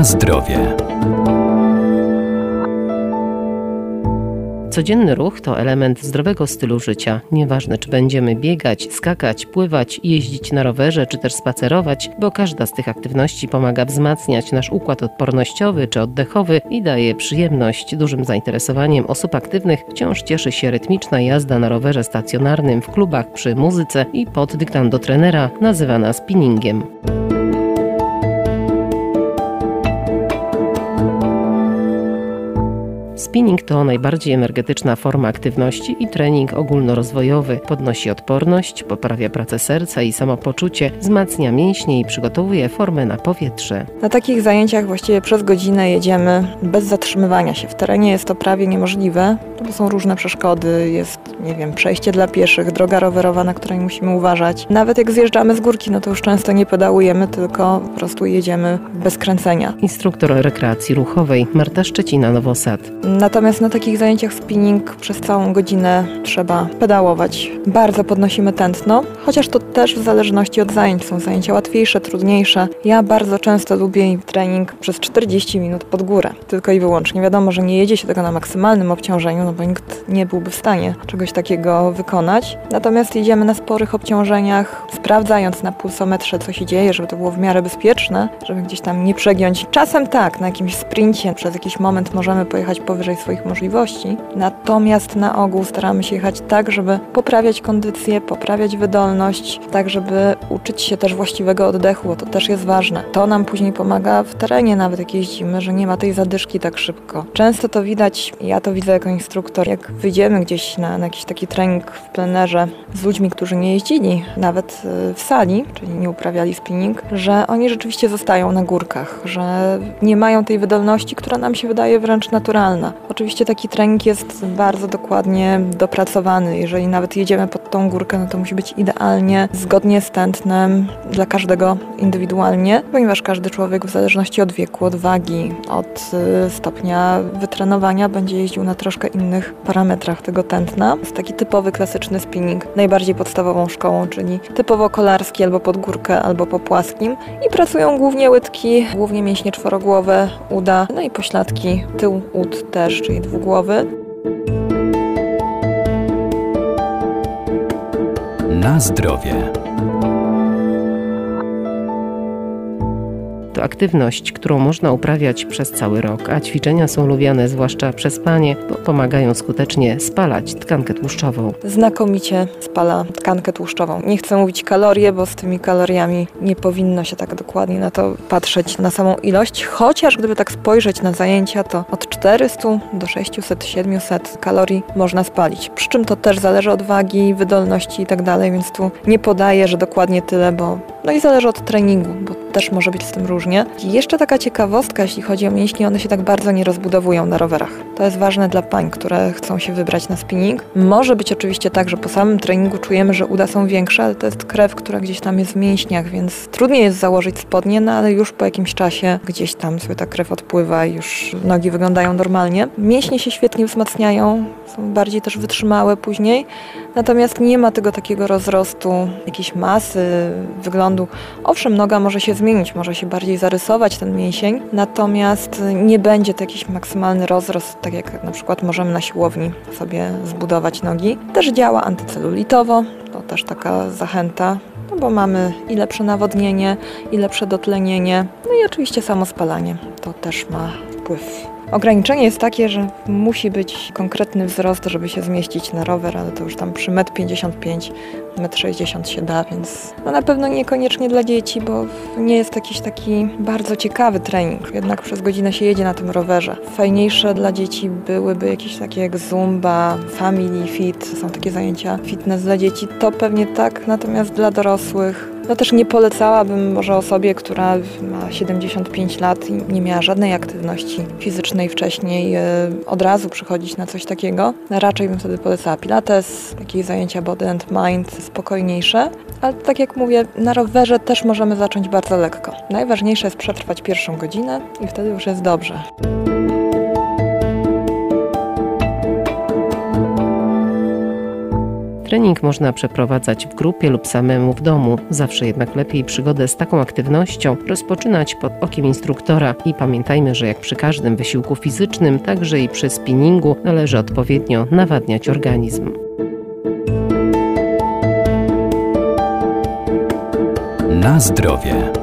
Na zdrowie. Codzienny ruch to element zdrowego stylu życia. Nieważne, czy będziemy biegać, skakać, pływać, jeździć na rowerze, czy też spacerować, bo każda z tych aktywności pomaga wzmacniać nasz układ odpornościowy czy oddechowy i daje przyjemność. Dużym zainteresowaniem osób aktywnych wciąż cieszy się rytmiczna jazda na rowerze stacjonarnym w klubach przy muzyce i pod dyktando trenera, nazywana spinningiem. Spinning to najbardziej energetyczna forma aktywności i trening ogólnorozwojowy. Podnosi odporność, poprawia pracę serca i samopoczucie, wzmacnia mięśnie i przygotowuje formę na powietrze. Na takich zajęciach właściwie przez godzinę jedziemy bez zatrzymywania się. W terenie jest to prawie niemożliwe, bo są różne przeszkody, jest, nie wiem, przejście dla pieszych, droga rowerowa, na której musimy uważać. Nawet jak zjeżdżamy z górki, no to już często nie pedałujemy, tylko po prostu jedziemy bez kręcenia. Instruktor rekreacji ruchowej Marta Szczecina Nowosad. Natomiast na takich zajęciach spinning przez całą godzinę trzeba pedałować. Bardzo podnosimy tętno, chociaż to też w zależności od zajęć. Są zajęcia łatwiejsze, trudniejsze. Ja bardzo często lubię trening przez 40 minut pod górę, tylko i wyłącznie. Wiadomo, że nie jedzie się tego na maksymalnym obciążeniu, no bo nikt nie byłby w stanie czegoś takiego wykonać. Natomiast jedziemy na sporych obciążeniach, sprawdzając na pulsometrze, co się dzieje, żeby to było w miarę bezpieczne, żeby gdzieś tam nie przegiąć. Czasem tak, na jakimś sprincie przez jakiś moment możemy pojechać powyżej swoich możliwości. Natomiast na ogół staramy się jechać tak, żeby poprawiać kondycję, poprawiać wydolność, tak żeby uczyć się też właściwego oddechu, bo to też jest ważne. To nam później pomaga w terenie, nawet jak jeździmy, że nie ma tej zadyszki tak szybko. Często to widać, ja to widzę jako instruktor, jak wyjdziemy gdzieś na, na jakiś taki trening w plenerze z ludźmi, którzy nie jeździli nawet y, w sali, czyli nie uprawiali spinning, że oni rzeczywiście zostają na górkach, że nie mają tej wydolności, która nam się wydaje wręcz naturalna. Oczywiście taki trening jest bardzo dokładnie dopracowany. Jeżeli nawet jedziemy pod tą górkę, no to musi być idealnie, zgodnie z tętnem dla każdego indywidualnie, ponieważ każdy człowiek w zależności od wieku, od wagi, od y, stopnia wytrenowania będzie jeździł na troszkę innych parametrach tego tętna. Jest taki typowy, klasyczny spinning, najbardziej podstawową szkołą, czyli typowo kolarski albo pod górkę, albo po płaskim i pracują głównie łydki, głównie mięśnie czworogłowe, uda, no i pośladki, tył ud też, czyli dwugłowy. Na zdrowie. To aktywność, którą można uprawiać przez cały rok, a ćwiczenia są lubiane zwłaszcza przez panie, bo pomagają skutecznie spalać tkankę tłuszczową. Znakomicie spala tkankę tłuszczową. Nie chcę mówić kalorie, bo z tymi kaloriami nie powinno się tak dokładnie na to patrzeć, na samą ilość, chociaż gdyby tak spojrzeć na zajęcia, to od 400 do 600-700 kalorii można spalić. Przy czym to też zależy od wagi, wydolności i tak więc tu nie podaję, że dokładnie tyle, bo no i zależy od treningu, bo też może być z tym różnie. I jeszcze taka ciekawostka, jeśli chodzi o mięśnie, one się tak bardzo nie rozbudowują na rowerach. To jest ważne dla pań, które chcą się wybrać na spinning. Może być oczywiście tak, że po samym treningu czujemy, że uda są większe, ale to jest krew, która gdzieś tam jest w mięśniach, więc trudniej jest założyć spodnie, no ale już po jakimś czasie gdzieś tam sobie ta krew odpływa i już nogi wyglądają normalnie. Mięśnie się świetnie wzmacniają, są bardziej też wytrzymałe później, natomiast nie ma tego takiego rozrostu jakiejś masy, wyglądu. Owszem, noga może się zmienić, może się bardziej zarysować ten mięsień, natomiast nie będzie to jakiś maksymalny rozrost, tak jak na przykład możemy na siłowni sobie zbudować nogi. Też działa antycelulitowo, to też taka zachęta no bo mamy i lepsze nawodnienie, i lepsze dotlenienie, no i oczywiście samo spalanie. To też ma wpływ. Ograniczenie jest takie, że musi być konkretny wzrost, żeby się zmieścić na rower, ale to już tam przy 1,55 m, 1,60 m się da, więc no na pewno niekoniecznie dla dzieci, bo nie jest jakiś taki bardzo ciekawy trening. Jednak przez godzinę się jedzie na tym rowerze. Fajniejsze dla dzieci byłyby jakieś takie jak zumba, family fit, są takie zajęcia fitness dla dzieci. To pewnie tak, natomiast dla dorosłych no też nie polecałabym może osobie, która ma 75 lat i nie miała żadnej aktywności fizycznej wcześniej, e, od razu przychodzić na coś takiego. Raczej bym wtedy polecała pilates, jakieś zajęcia body and mind, spokojniejsze. Ale tak jak mówię, na rowerze też możemy zacząć bardzo lekko. Najważniejsze jest przetrwać pierwszą godzinę i wtedy już jest dobrze. Trening można przeprowadzać w grupie lub samemu w domu. Zawsze jednak lepiej przygodę z taką aktywnością rozpoczynać pod okiem instruktora i pamiętajmy, że jak przy każdym wysiłku fizycznym, także i przy spinningu należy odpowiednio nawadniać organizm. Na zdrowie.